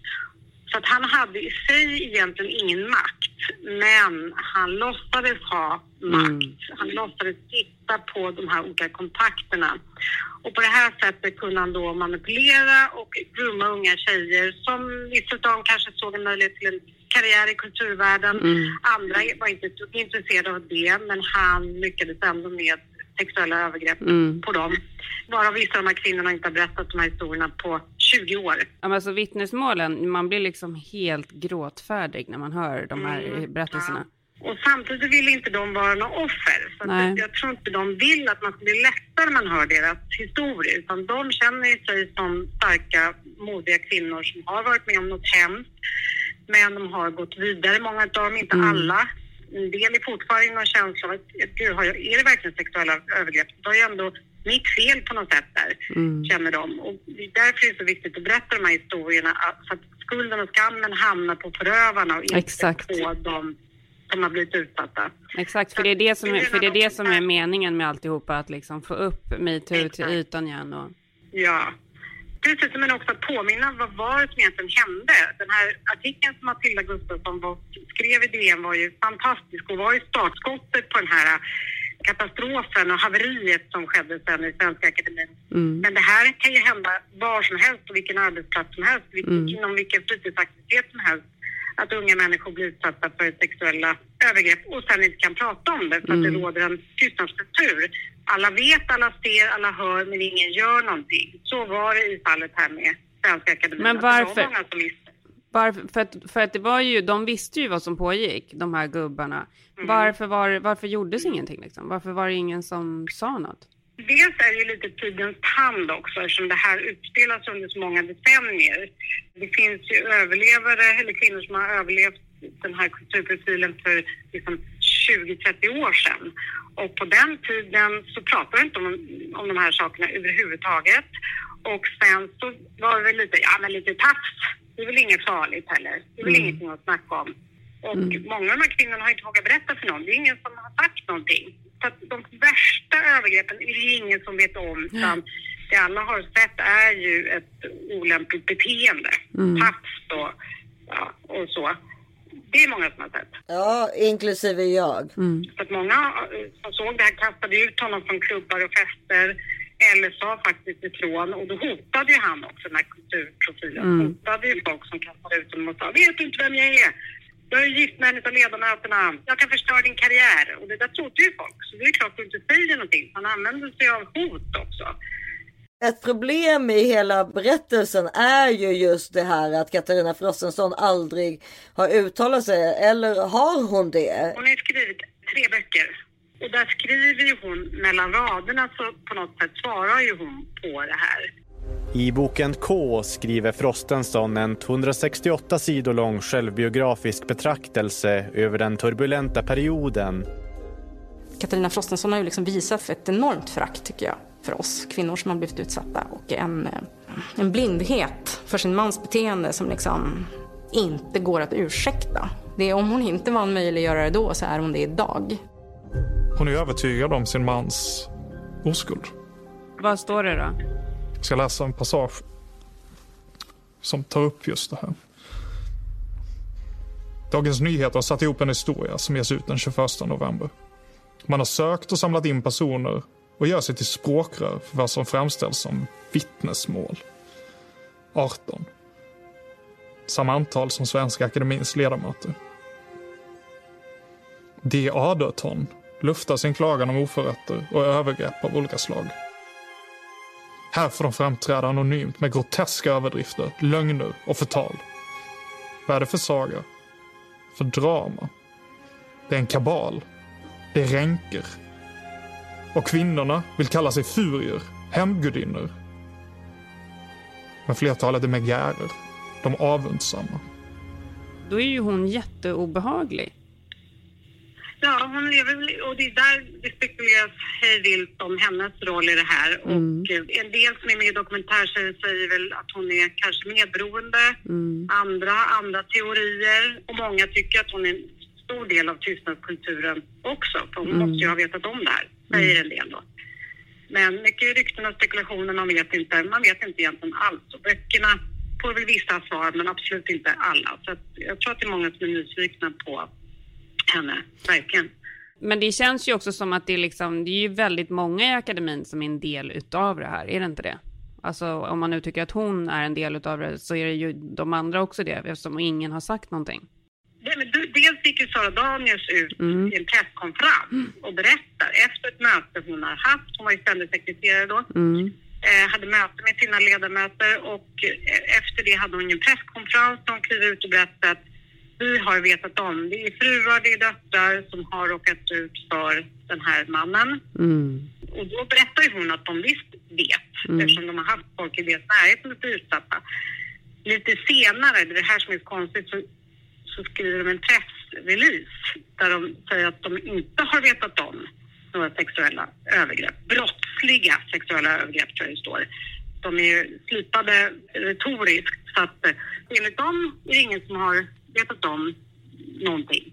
Så att han hade i sig egentligen ingen makt, men han låtsades ha makt. Han låtsades titta på de här olika kontakterna. Och på det här sättet kunde han då manipulera och grumma unga tjejer som vissa av dem kanske såg en möjlighet till en karriär i kulturvärlden. Mm. Andra var inte intresserade av det, men han lyckades ändå med sexuella övergrepp Mm. på dem. Varav vissa av de här kvinnorna inte har berättat de här historierna på 20 år. Ja, men alltså vittnesmålen, man blir liksom helt gråtfärdig när man hör de här Mm, berättelserna. Och samtidigt vill inte de vara några offer. Så Nej. jag tror inte de vill att man ska bli lättare när man hör deras historia. Utan de känner sig som starka, modiga kvinnor som har varit med om något hemskt. Men de har gått vidare, många av dem, inte Mm. alla. En del är fortfarande någon känsla av att, gud, jag, är det verkligen sexuella övergrepp? Då är ju ändå mitt fel på något sätt där, Mm. känner de. Och det är därför det så viktigt att berätta de här historierna, så att skulden och skammen hamnar på förövarna och inte Exakt. på de som har blivit utsatta. Exakt, för det är det som är, för det är, det som är meningen med alltihopa, att liksom få upp metoo till ytan igen. Och... Ja. Precis, men också att påminna vad var det som egentligen hände. Den här artikeln som Matilda Gustafsson skrev i DN var ju fantastisk och var ju startskottet på den här katastrofen och haveriet som skedde sen i Svenska Akademin. Mm. Men det här kan ju hända var som helst, på vilken arbetsplats som helst, Mm. inom vilken fritidsaktivitet som helst. Att unga människor blir utsatta för sexuella övergrepp och sen inte kan prata om det för att Mm. det råder en tystnadskultur. Alla vet, alla ser, alla hör, men ingen gör någonting. Så var det i fallet här med Svenska Akademin. Men att Det varför- var många som visste. Varför, för, att, för att det var ju, de visste ju vad som pågick, de här gubbarna. Mm. Varför, var, varför gjordes ingenting liksom? Varför var det ingen som sa något? Dels är det ju lite tidens tand också eftersom det här utspelas under så många decennier. Det finns ju överlevare, eller kvinnor som har överlevt den här kulturprofilen för liksom 20-30 år sedan. Och på den tiden så pratade man inte om, om de här sakerna överhuvudtaget. Och sen så var det väl lite, ja men lite tafs. Det är väl inget farligt heller. Det är väl Mm. ingenting att snacka om. Och Mm. många av de här kvinnorna har inte vågat berätta för någon. Det är ingen som har sagt någonting. Så att de värsta övergreppen är det ingen som vet om. Utan det alla har sett är ju ett olämpligt beteende. Mm. Tafs och, ja, och så. Det är många som har sett. Ja, inklusive jag. Så att många eh, som såg det här kastade ut honom från klubbar och fester eller sa faktiskt ifrån och då hotade ju han också den här kulturprofilen. Mm. Hotade ju folk som kastade ut honom och sa vet du inte vem jag är? Jag är gift med en av ledamöterna. Jag kan förstöra din karriär. Och det där trodde ju folk. Så det är klart att du inte säger någonting. Han använder sig av hot också. Ett problem i hela berättelsen är ju just det här att Katarina Frostenson aldrig har uttalat sig. Eller har hon det? Hon har ju skrivit tre böcker. Och där skriver ju hon mellan raderna så på något sätt svarar ju hon på det här. I boken K skriver Frostenson en 268 sidor lång självbiografisk betraktelse över den turbulenta perioden. Katarina Frostenson har ju liksom visat ett enormt förakt tycker jag för oss kvinnor som har blivit utsatta och en, en blindhet för sin mans beteende som liksom inte går att ursäkta. Det är, om hon inte var en möjliggörare då så är hon det idag. Hon är övertygad om sin mans oskuld. Vad står det då? Jag ska läsa en passage som tar upp just det här. Dagens Nyheter har satt ihop en historia som ges ut den 21 november. Man har sökt och samlat in personer och gör sig till språkrör för vad som framställs som vittnesmål. 18. Samma antal som Svenska Akademins ledamöter. D. Aderton luftar sin klagan om oförrätter och övergrepp av olika slag. Här får de framträda anonymt med groteska överdrifter, lögner och förtal. Vad är det för saga? För drama? Det är en kabal. Det är ränker. Och kvinnorna vill kalla sig furier, hämndgudinnor. Men flertalet är megärer, de avundsamma. Då är ju hon jätteobehaglig. Ja, hon lever och det är där det spekuleras hej vilt om hennes roll i det här. Mm. Och eh, en del som är med i dokumentärserien säger väl att hon är kanske medberoende. Mm. Andra, andra teorier. Och många tycker att hon är en stor del av tystnadskulturen också. För hon Mm. måste ju ha vetat om det här, säger en del då. Men mycket rykten och spekulationer, man vet inte. Man vet inte egentligen alls. Och böckerna får väl vissa svar, men absolut inte alla. Så jag tror att det är många som är nyfikna på henne, verkligen. Men det känns ju också som att det är liksom, det är ju väldigt många i akademin som är en del utav det här, är det inte det? Alltså om man nu tycker att hon är en del utav det så är det ju de andra också det, eftersom ingen har sagt någonting. Nej, men du- dels gick ju Sara Danius ut Mm. i en presskonferens och berättar efter ett möte hon har haft, hon var ju ständig sekreterare då, Mm. eh, hade möte med sina ledamöter och eh, efter det hade hon ju en presskonferens där hon kliver ut och berättade att vi har vetat om, det är fruar, det är döttrar som har råkat ut för den här mannen. Mm. Och då berättar ju hon att de visst vet, Mm. eftersom de har haft folk i deras närhet som är utsatta. Lite senare, det är det här som är konstigt, så, så skriver de en pressrelease där de säger att de inte har vetat om några sexuella övergrepp. Brottsliga sexuella övergrepp tror jag det står. De är ju slipade retoriskt så att eh, enligt dem är det ingen som har vetat om någonting.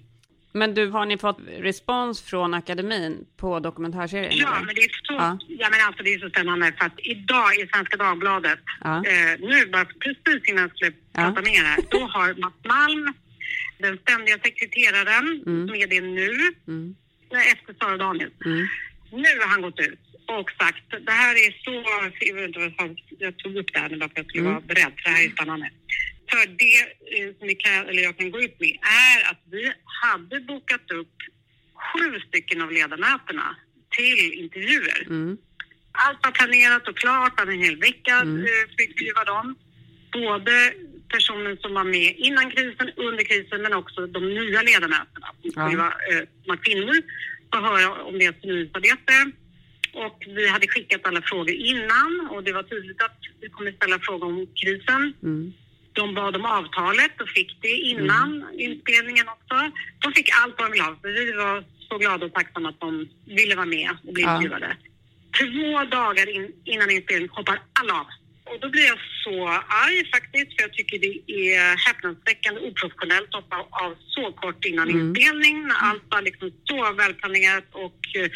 Men du, har ni fått respons från akademin på dokumentärserien? Ja, eller? men det är så, Ja. ja. men alltså det är så spännande för att idag i Svenska Dagbladet, Ja. eh, nu bara precis innan jag skulle prata med er här, då har Mats Malm, den ständiga sekreteraren, Mm. som är det nu, Mm. eh, efter Sara Danius. Mm. Nu har han gått ut och sagt, det här är så, jag, vet inte jag tog upp det här nu bara för att jag skulle Mm. vara beredd, för det här är spännande. För det eh, som vi kan, eller jag kan gå ut med är att vi hade bokat upp sju stycken av ledamöterna till intervjuer. Mm. Allt var planerat och klart, en hel vecka Mm. mm. för att intervjua dem. Både personen som var med innan krisen, under krisen, men också de nya ledamöterna som Ja. eh, som var kvinnor och höra om deras förnyelsearbete. Och vi hade skickat alla frågor innan och det var tydligt att vi kommer ställa frågor om krisen. Mm. De bad om avtalet och fick det innan inspelningen också. De fick allt vad de ville ha. Vi var så glada och tacksamma att de ville vara med och bli Ja. intervjuade. Två dagar in, innan inspelningen hoppar alla av. Och då blir jag så arg faktiskt, för jag tycker det är häpnadsväckande oprofessionellt att hoppa av så kort innan Mm. inspelning, när allt var liksom så välplanerat och eh,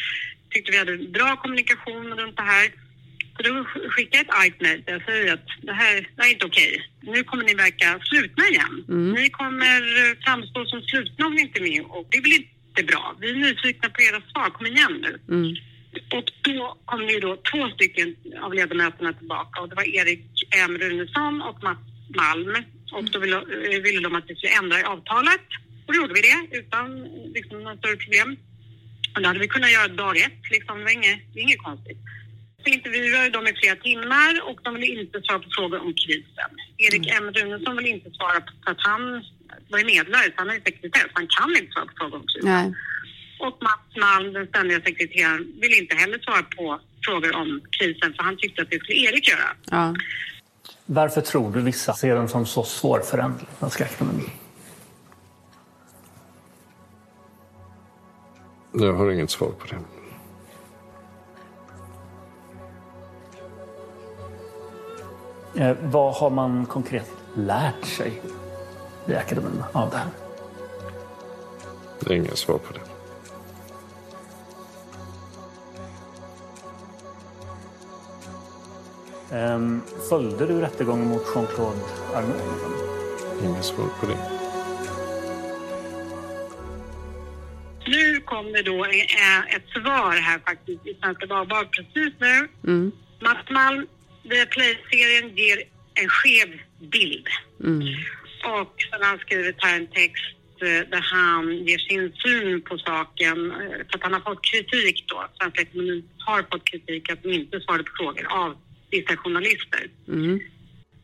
tyckte vi hade bra kommunikation runt det här. Skickade jag ett argt mejl där jag säger att det här, det här är inte okej. Nu kommer ni verka slutna igen. Mm. Ni kommer eh, framstå som slutna om ni inte är med och det är väl inte bra. Vi är nyfikna på era svar. Kom igen nu. Mm. Och då kom ju då två stycken av ledamöterna tillbaka och det var Erik M Runesson och Mats Malm. Och då ville, eh, ville de att vi skulle ändra i avtalet. Och då gjorde vi det utan liksom, några större problem. Och det hade vi kunnat göra dag ett, liksom. det var inget, inget konstigt. Så intervjuade de i flera timmar och de ville inte svara på frågor om krisen. Erik M Runesson ville inte svara på, för att han var medlare, så han är sekreterare, så han kan inte svara på frågor om krisen. Nej. Och Mats Malm, den ständiga sekreteraren, ville inte heller svara på frågor om krisen för han tyckte att det skulle Erik göra. Ja. Varför tror du vissa ser den som så svårföränderlig, Svenska Akademien? Jag har inget svar på det. Eh, vad har man konkret lärt sig i akademin av det här? Det är inget svar på det. Ehm, följde du rättegången mot Jean-Claude Arnault? Inget svar på det. Nu kom det då eh, ett svar här faktiskt i Svenska Dagbladet precis nu. Mm. Mats Malm, Viaplay-serien ger en skev bild. Mm. Och sen har han skrivit här en text eh, där han ger sin syn på saken. eh, För att han har fått kritik då. Svenska ekonomin har fått kritik att de inte svarade på frågor av vissa journalister. Mm.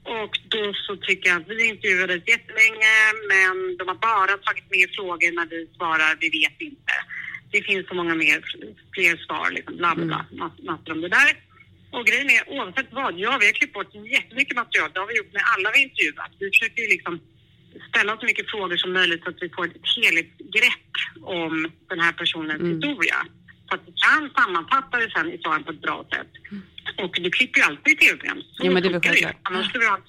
Och då så tycker jag att vi intervjuades jättelänge men de har bara tagit med frågor när vi svarar vi vet inte. Det finns så många mer, fler svar liksom, bla bla mass- massor om det där. Och grejen är oavsett vad, ja vi har klippt bort jättemycket material, det har vi gjort med alla vi intervjuat. Vi försöker ju liksom ställa så mycket frågor som möjligt så att vi får ett helhetsgrepp om den här personens Mm. historia. Så att vi kan sammanfatta det sen i svaren på ett bra sätt. Och du klipper ju alltid i tv-program. Ja, men det det ju. Annars skulle vi ha,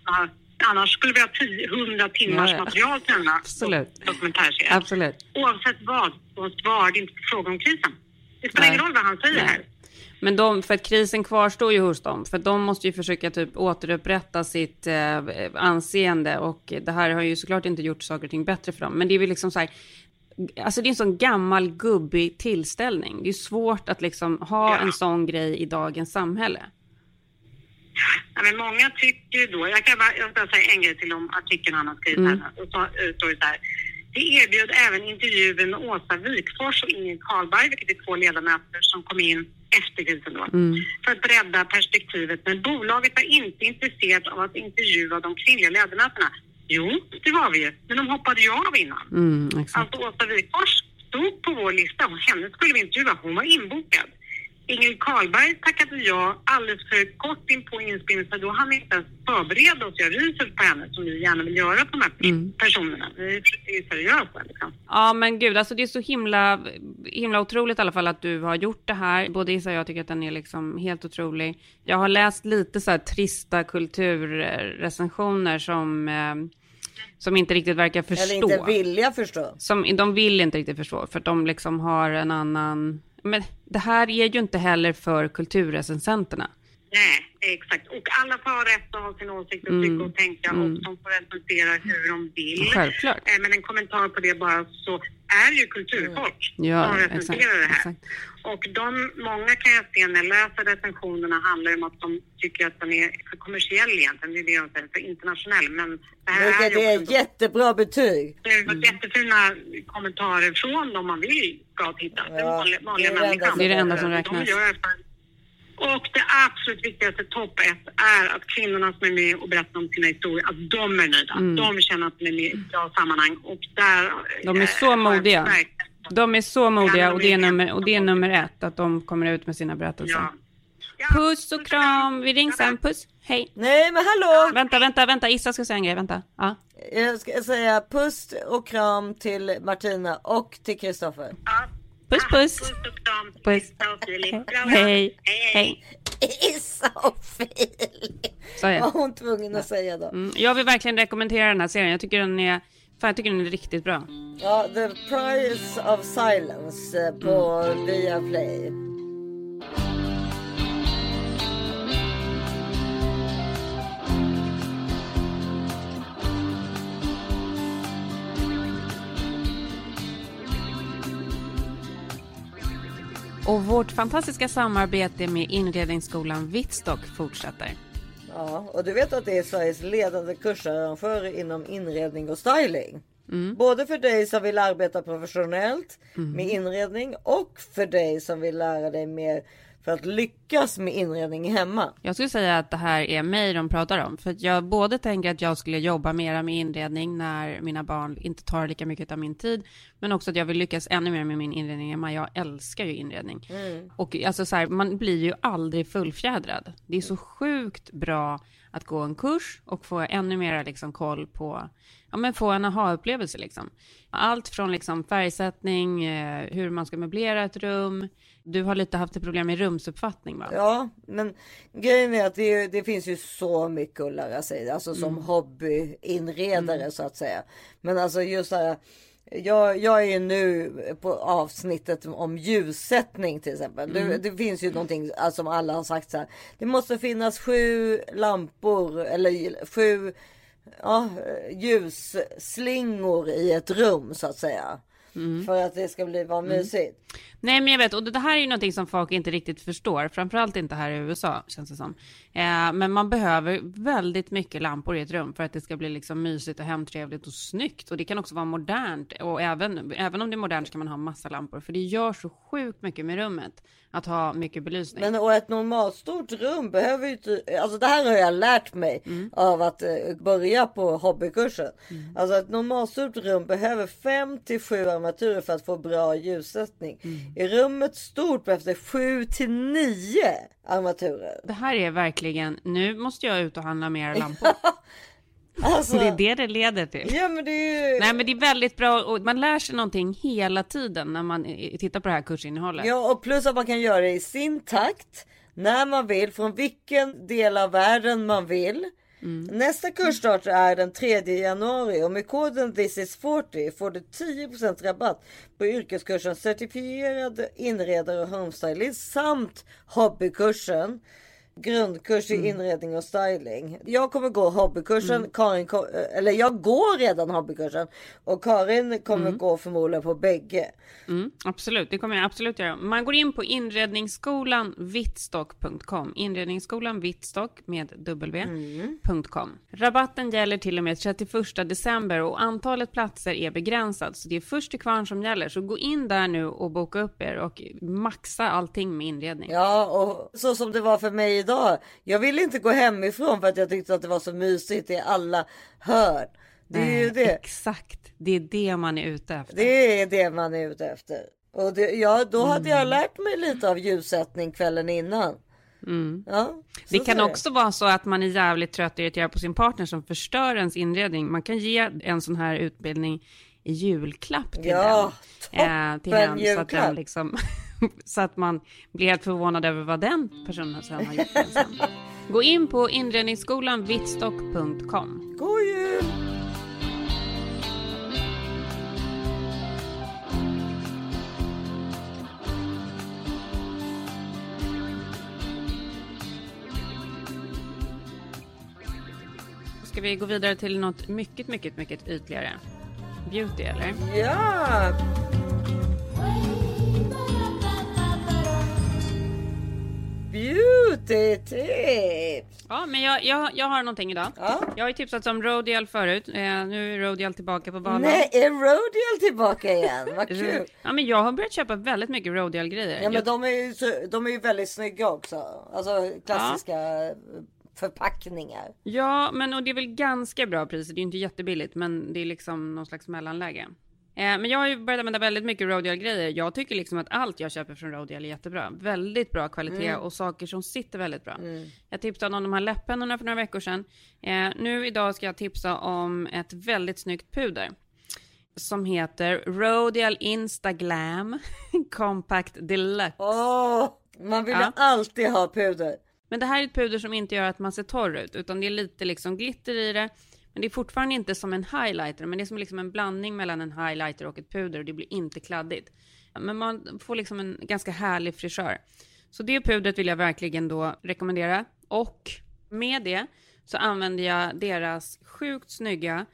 annars skulle vi ha 10, 100 timmars Ja, ja. material till denna Absolut. dokumentärserie. Absolut. Oavsett vad, så svarade inte på frågan om krisen. Det spelar ingen roll vad han säger här. Men de, för att krisen kvarstår ju hos dem, för de måste ju försöka typ återupprätta sitt eh, anseende och det här har ju såklart inte gjort saker och ting bättre för dem. Men det är väl liksom så här, alltså det är en sån gammal gubbig tillställning. Det är svårt att liksom ha en sån grej i dagens samhälle. Ja, men många tycker ju då, jag kan bara, jag ska säga en grej till om artikeln han har skrivit Mm. här. Och så så här. Det erbjöd även intervjuer med Åsa Wikfors och Ingrid Carlberg, vilket är två ledamöter som kom in efter krisen då, Mm. för att bredda perspektivet. Men bolaget var inte intresserat av att intervjua de kvinnliga ledamöterna. Jo, det var vi ju, men de hoppade ju av innan. Mm, exakt. Alltså Åsa Wikfors stod på vår lista och henne skulle vi intervjua. Hon var inbokad. Ingrid Carlberg tackade ja alldeles för kort in på inspelningen så då hann vi inte ens förbereda oss göra research på henne som vi gärna vill göra på de här Mm. personerna. Vi är seriösa liksom. Ja men gud, alltså det är så himla, himla otroligt i alla fall att du har gjort det här. Både Issa och jag tycker att den är liksom helt otrolig. Jag har läst lite så här trista kulturrecensioner som, eh, som inte riktigt verkar förstå. Eller inte vilja förstå. Som, de vill inte riktigt förstå, för att de liksom har en annan... Men det här är ju inte heller för kulturrecensenterna. Nej, exakt. Och alla får ha rätt att ha sin åsikt och Mm. tycka och tänka Mm. och de får recensera hur de vill. Självklart. Eh, Men en kommentar på det bara så är ju kulturfolk Ja, som recenserar det här. exakt. Och de, många kan jag se när jag läser recensionerna handlar om att de tycker att den är för kommersiell egentligen. Det är det de säger, för internationell. Men det här är Vilket ju är också ett jättebra betyg. det har varit jättefina kommentarer från dem man vill ska titta. Den vanliga, vanliga det är det enda som Det är det enda som De räknas. gör. Och det absolut viktigaste, topp ett, är att kvinnorna som är med och berättar om sina historier, att de är nöjda. Mm. De känner att de är med i ett bra sammanhang. Och där, De är eh, så jag modiga. De är så modiga Ja, och det är nummer, och det är nummer ett, att de kommer ut med sina berättelser. Puss och kram, vi rings sen. Puss, hej. Nej men hallå! Vänta, vänta, vänta, Issa ska säga en grej, vänta. Ja. Jag ska säga puss och kram till Martina och till Kristoffer. Puss, puss. Puss. Hej. Hej. Issa och Filip. Så är det. Var hon tvungen att säga då. Mm, jag vill verkligen rekommendera den här serien. Jag tycker den är, fan, jag tycker den är riktigt bra. Ja, The Price of Silence eh, på Viaplay. Och vårt fantastiska samarbete med inredningsskolan Vittstock fortsätter. Ja, och du vet att det är Sveriges ledande kursarrangörer inom inredning och styling. Både för dig som vill arbeta professionellt med inredning och för dig som vill lära dig mer för att lyckas med inredning hemma. Jag skulle säga att det här är mig de pratar om. För att jag både tänker att jag skulle jobba mera med inredning när mina barn inte tar lika mycket av min tid. Men också att jag vill lyckas ännu mer med min inredning hemma. Jag älskar ju inredning. Mm. Och alltså så här, man blir ju aldrig fullfjädrad. Det är så sjukt bra att gå en kurs och få ännu mer liksom koll på, ja men få en aha-upplevelse liksom. Allt från liksom färgsättning, eh, hur man ska möblera ett rum. Du har lite haft ett problem med rumsuppfattning va? Ja, men grejen är att det, det finns ju så mycket att lära sig, alltså som Mm. hobbyinredare så att säga. Men alltså just det här, jag, jag är ju nu på avsnittet om ljussättning till exempel. Det, Mm. det finns ju någonting alltså, som alla har sagt så här. Det måste finnas sju lampor eller sju ja, ljusslingor i ett rum så att säga. För att det ska bli vara mysigt. Nej men jag vet, och det här är ju någonting som folk inte riktigt förstår, framförallt inte här i USA känns det som. Eh, men man behöver väldigt mycket lampor i ett rum för att det ska bli liksom mysigt och hemtrevligt och snyggt. Och det kan också vara modernt och även, även om det är modernt ska man ha massa lampor för det gör så sjukt mycket med rummet att ha mycket belysning. Men och ett normalstort rum behöver ju alltså det här har jag lärt mig av att eh, börja på hobbykursen. Alltså ett normalstort rum behöver 5 till 7 armaturer för att få bra ljussättning. I rummet stort behövs det 7 till 9 armaturer. Det här är verkligen, nu måste jag ut och handla mer lampor. Alltså, det är det det leder till. Ja men det är ju... Nej men det är väldigt bra och man lär sig någonting hela tiden när man tittar på det här kursinnehållet. Ja och plus att man kan göra det i sin takt. När man vill, från vilken del av världen man vill. Mm. Nästa kursstart är den 3 januari och med koden this is 40 får du 10% rabatt på yrkeskursen certifierad inredare och homestylist samt hobbykursen grundkurs i inredning och styling. Jag kommer gå hobbykursen, Karin, ko- eller jag går redan hobbykursen och Karin kommer gå förmodligen på bägge. Mm, absolut, det kommer jag absolut göra. Man går in på inredningsskolan vittstock.com. Inredningsskolan vittstock med w.com. Rabatten gäller till och med 31 december och antalet platser är begränsat. Så det är först till kvarn som gäller. Så gå in där nu och boka upp er och maxa allting med inredning. Ja, och så som det var för mig idag. Jag ville inte gå hemifrån för att jag tyckte att det var så mysigt i alla hörn. Det är ju det. Exakt, det är det man är ute efter. Det är det man är ute efter. Och det, ja, då hade jag lärt mig lite av ljussättning kvällen innan. Mm. Ja, Det kan också vara så att man är jävligt trött och irriterad på sin partner som förstör ens inredning. Man kan ge en sån här utbildning i julklapp till Ja, den. Eh, till toppen hen, så, att julklapp. den liksom, så att man blir helt förvånad över vad den personen sen har gjort. Sen. Gå in på inredningsskolan vittstock.com. God jul! Ska vi gå vidare till något mycket, mycket, mycket ytligare? Beauty eller? Ja! Beauty tips! Ja, men jag, jag, jag har någonting idag. Jag har ju tipsat om Rodial förut. Eh, nu är Rodial tillbaka på banan. Nej, är Rodial tillbaka igen? Vad kul! Ja, men jag har börjat köpa väldigt mycket Rodial-grejer. Ja, men Jag- de är ju, så, de är ju väldigt snygga också. Alltså klassiska förpackningar. Ja, men och det är väl ganska bra priser. Det är inte jättebilligt, men det är liksom någon slags mellanläge. Eh, men jag har ju börjat använda väldigt mycket Rodial-grejer. Jag tycker liksom att allt jag köper från Rodial är jättebra. Väldigt bra kvalitet Mm. och saker som sitter väldigt bra. Jag tipsade om de här läppennorna för några veckor sedan. Eh, nu idag ska jag tipsa om ett väldigt snyggt puder. Som heter Rodial Instaglam Compact Deluxe. Åh, man vill Ja. alltid ha puder. Men det här är ett puder som inte gör att man ser torr ut, utan det är lite liksom glitter i det. Men det är fortfarande inte som en highlighter, men det är som liksom en blandning mellan en highlighter och ett puder och det blir inte kladdigt. Men man får liksom en ganska härlig frisör. Så det pudret vill jag verkligen då rekommendera. Och med det så använder jag deras sjukt snygga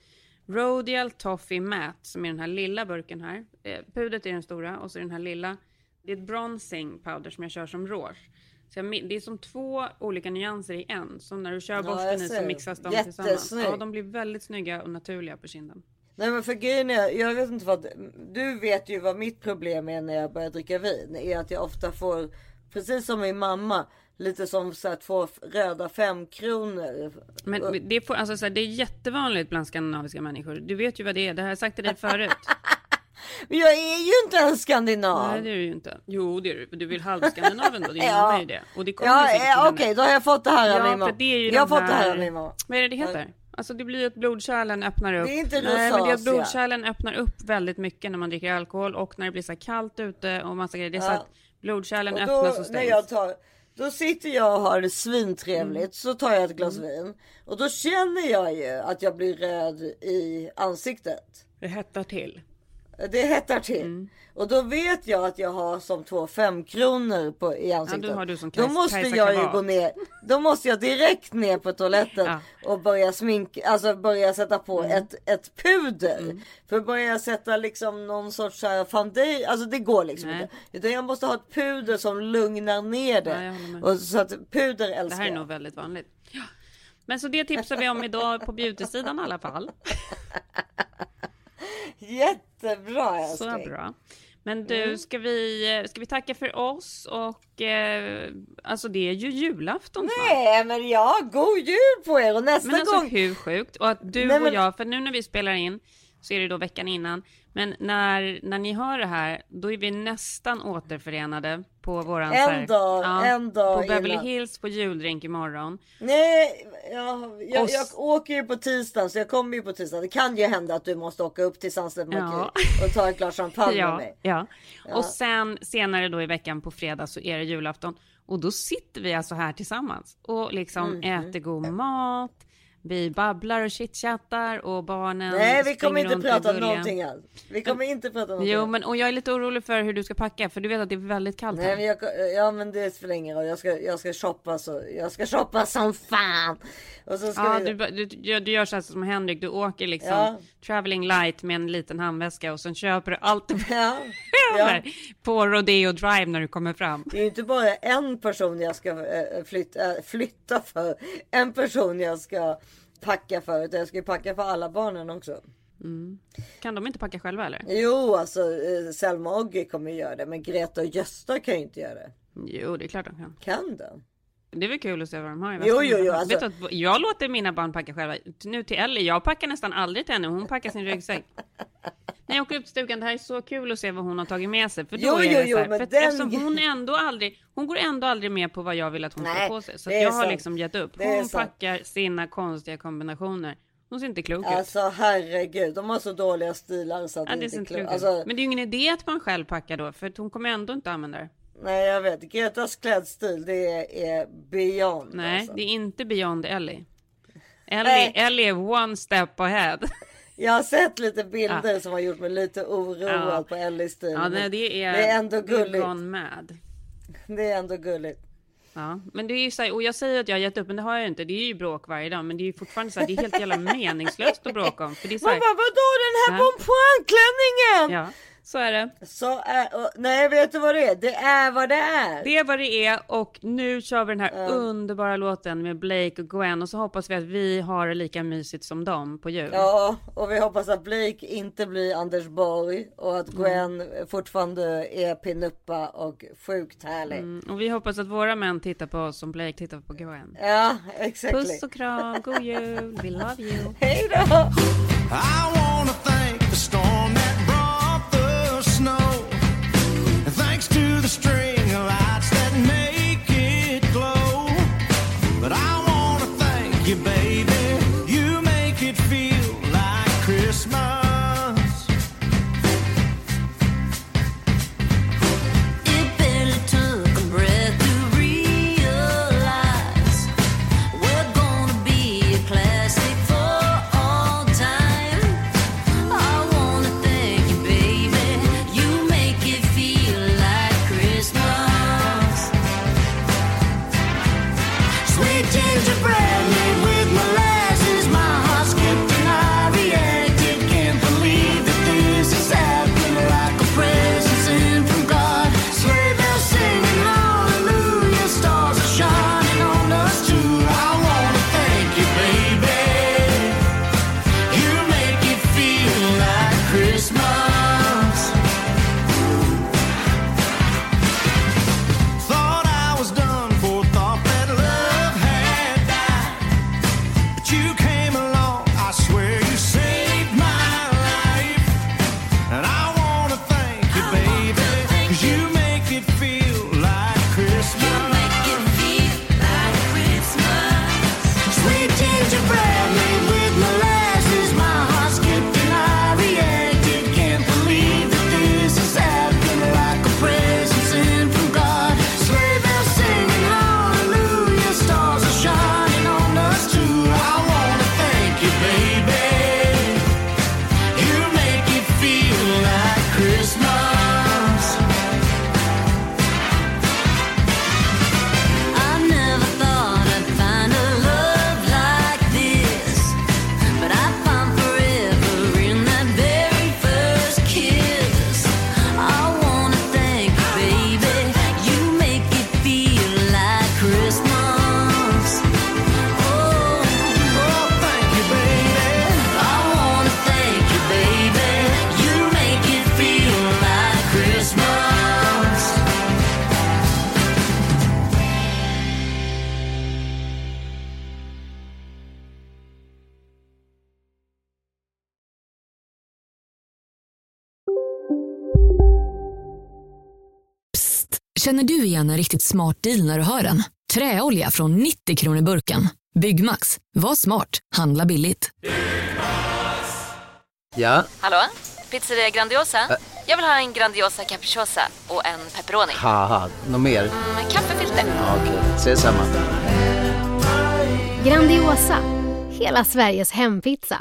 Rodial Toffee Matte som är den här lilla burken här. Eh, Pudret är den stora och så är den här lilla. Det är ett bronzing powder som jag kör som rouge. Så jag, det är som två olika nyanser i en. Så när du kör Ja, borsten i så mixas de tillsammans. Ja, de blir väldigt snygga och naturliga på kinden. Nej men för grejen är, jag vet inte vad, du vet ju vad mitt problem är när jag börjar dricka vin. Är att jag ofta får Precis som min mamma. Lite som så här, två röda femkronor. Men det, får, alltså, så här, det är jättevanligt bland skandinaviska människor. Du vet ju vad det är. Det har jag sagt till dig förut. Men jag är ju inte en skandinav. Nej, det är du ju inte. Jo, det är du. Du vill halvskandinaven då. Din Ja. ju det. Och det kommer Ja, henne. okej, då har jag fått det här av Ja, min mamma. det Jag har fått det här av min mamma. Vad är det det heter? Alltså det blir ju att blodkärlen öppnar upp. Det är inte Nej, men det är att blodkärlen öppnar upp väldigt mycket när man dricker alkohol och när det blir så kallt ute och massa grejer. Det är så Ja. att blodkärlen Och öppnas och då, stängs. när jag tar, då sitter jag och har det svintrevligt. Mm. Så tar jag ett glas vin. Och då känner jag ju att jag blir röd i ansiktet. Det hettar till. Det hettar till. Mm. Och då vet jag att jag har som två femkronor på, i ansiktet. Ja, du har du som då måste jag ju gå ner. Då måste jag direkt ner på toaletten Ja. och börja sminka, alltså börja sätta på Mm. ett, ett puder. För börja jag sätta liksom någon sorts så här foundation, alltså det går liksom Nej. inte. Utan jag måste ha ett puder som lugnar ner Ja, det. med. och så att puder Det älskar här är nog väldigt vanligt. Ja. Men så det tipsar vi om idag på beauty-sidan i alla fall. Jättebra Så älskling. bra. Men du, Mm. ska vi, ska vi tacka för oss och eh, alltså det är ju julafton snart. Nej men ja, god jul på er och nästa Men alltså gång. hur sjukt? Och att du Nej, och men- jag, för nu när vi spelar in så är det då veckan innan. Men när, när ni hör det här, då är vi nästan återförenade på våran En här- dag, en dag På Beverly innan. Hills på juldrink imorgon. Nej, jag, jag, Och jag åker ju på tisdag så jag kommer ju på tisdag. Det kan ju hända att du måste åka upp till Sunset Ja. Och ta ett glas champagne med Ja, mig. ja. Ja. Och sen senare då i veckan på fredag så är det julafton. Och då sitter vi alltså här tillsammans och liksom Mhm. äter god mat. Vi babblar och chitchattar och barnen Nej, vi kommer inte prata om någonting alls. Vi kommer inte prata om någonting Jo, men och jag är lite orolig för hur du ska packa för du vet att det är väldigt kallt Nej, här. men jag, ja men det spelar ingen roll. Jag ska, jag ska shoppa så. Jag ska shoppa som fan. Och så ska Ja, vi... du, du, du, gör så här som Henrik, du åker liksom Ja. traveling light med en liten handväska och sen köper du allt du Ja. behöver på Rodeo Drive när du kommer fram. Det är inte bara en person jag ska eh, flytta, äh, flytta för. En person jag ska packa för. Utan jag ska ju packa för alla barnen också. Mm. Kan de inte packa själva eller? Jo, alltså eh, Selma och Oggy kommer göra det. Men Greta och Gösta kan ju inte göra det. Jo, det är klart de kan. Kan de? Det är väl kul att se vad de har i Jo, jo, jo, alltså- Vet du att jag låter mina barn packa själva. Nu till Ellie, jag packar nästan aldrig till henne. Hon packar sin ryggsäck. När jag åker upp till stugan, det här är så kul att se vad hon har tagit med sig. För då Jo, är det jo, så här, för den- eftersom hon ändå aldrig, hon går ändå aldrig med på vad jag vill att hon ska på sig. Så jag har sant. liksom gett upp. Hon sant. packar sina konstiga kombinationer. Hon ser inte klok ut. Alltså herregud, de har så dåliga stilar så att Ja, det inte är klokt ut. Alltså, Men det är ju ingen idé att man själv packar då, för hon kommer ändå inte använda det. nej jag vet, Gretas klädstil det är, är beyond. Nej, alltså. det är inte Beyond Ellie. Ellie. Ellie är one step ahead. Jag har sett lite bilder Ja. som har gjort mig lite oroad Ja. på Ellies stil. Ja, nej, det är, det är ändå gulligt. gone mad. Det är ändå gulligt. Ja, men det är ju så här, och jag säger att jag har gett upp, men det har jag ju inte. Det är ju bråk varje dag, men det är ju fortfarande så här, det är helt jävla meningslöst att bråka om. För det är så här, bara vadå den här Ja. pompoangklänningen? ja, så är det. Så är, och, nej vet du vad det är? Det är vad det är. Det är vad det är och nu kör vi den här underbara låten med Blake och Gwen och så hoppas vi att vi har det lika mysigt som dem på jul. Ja, och vi hoppas att Blake inte blir Anders Borg och att Gwen fortfarande är pinuppa och sjukt härlig. Mm, och vi hoppas att våra män tittar på oss som Blake tittar på Gwen. Ja, exakt. Puss och kram, god jul, we love you. Hej då! Känner du igen en riktigt smart deal när du hör den? Träolja från 90 kronor burken. Byggmax. Var smart. Handla billigt. Ja, Hallå? Pizzeria Grandiosa? Jag vill ha en Grandiosa capriciosa och en pepperoni. haha, något mer? Med kaffefilter. Ja, Okej, ses samma. Grandiosa, hela Sveriges hempizza.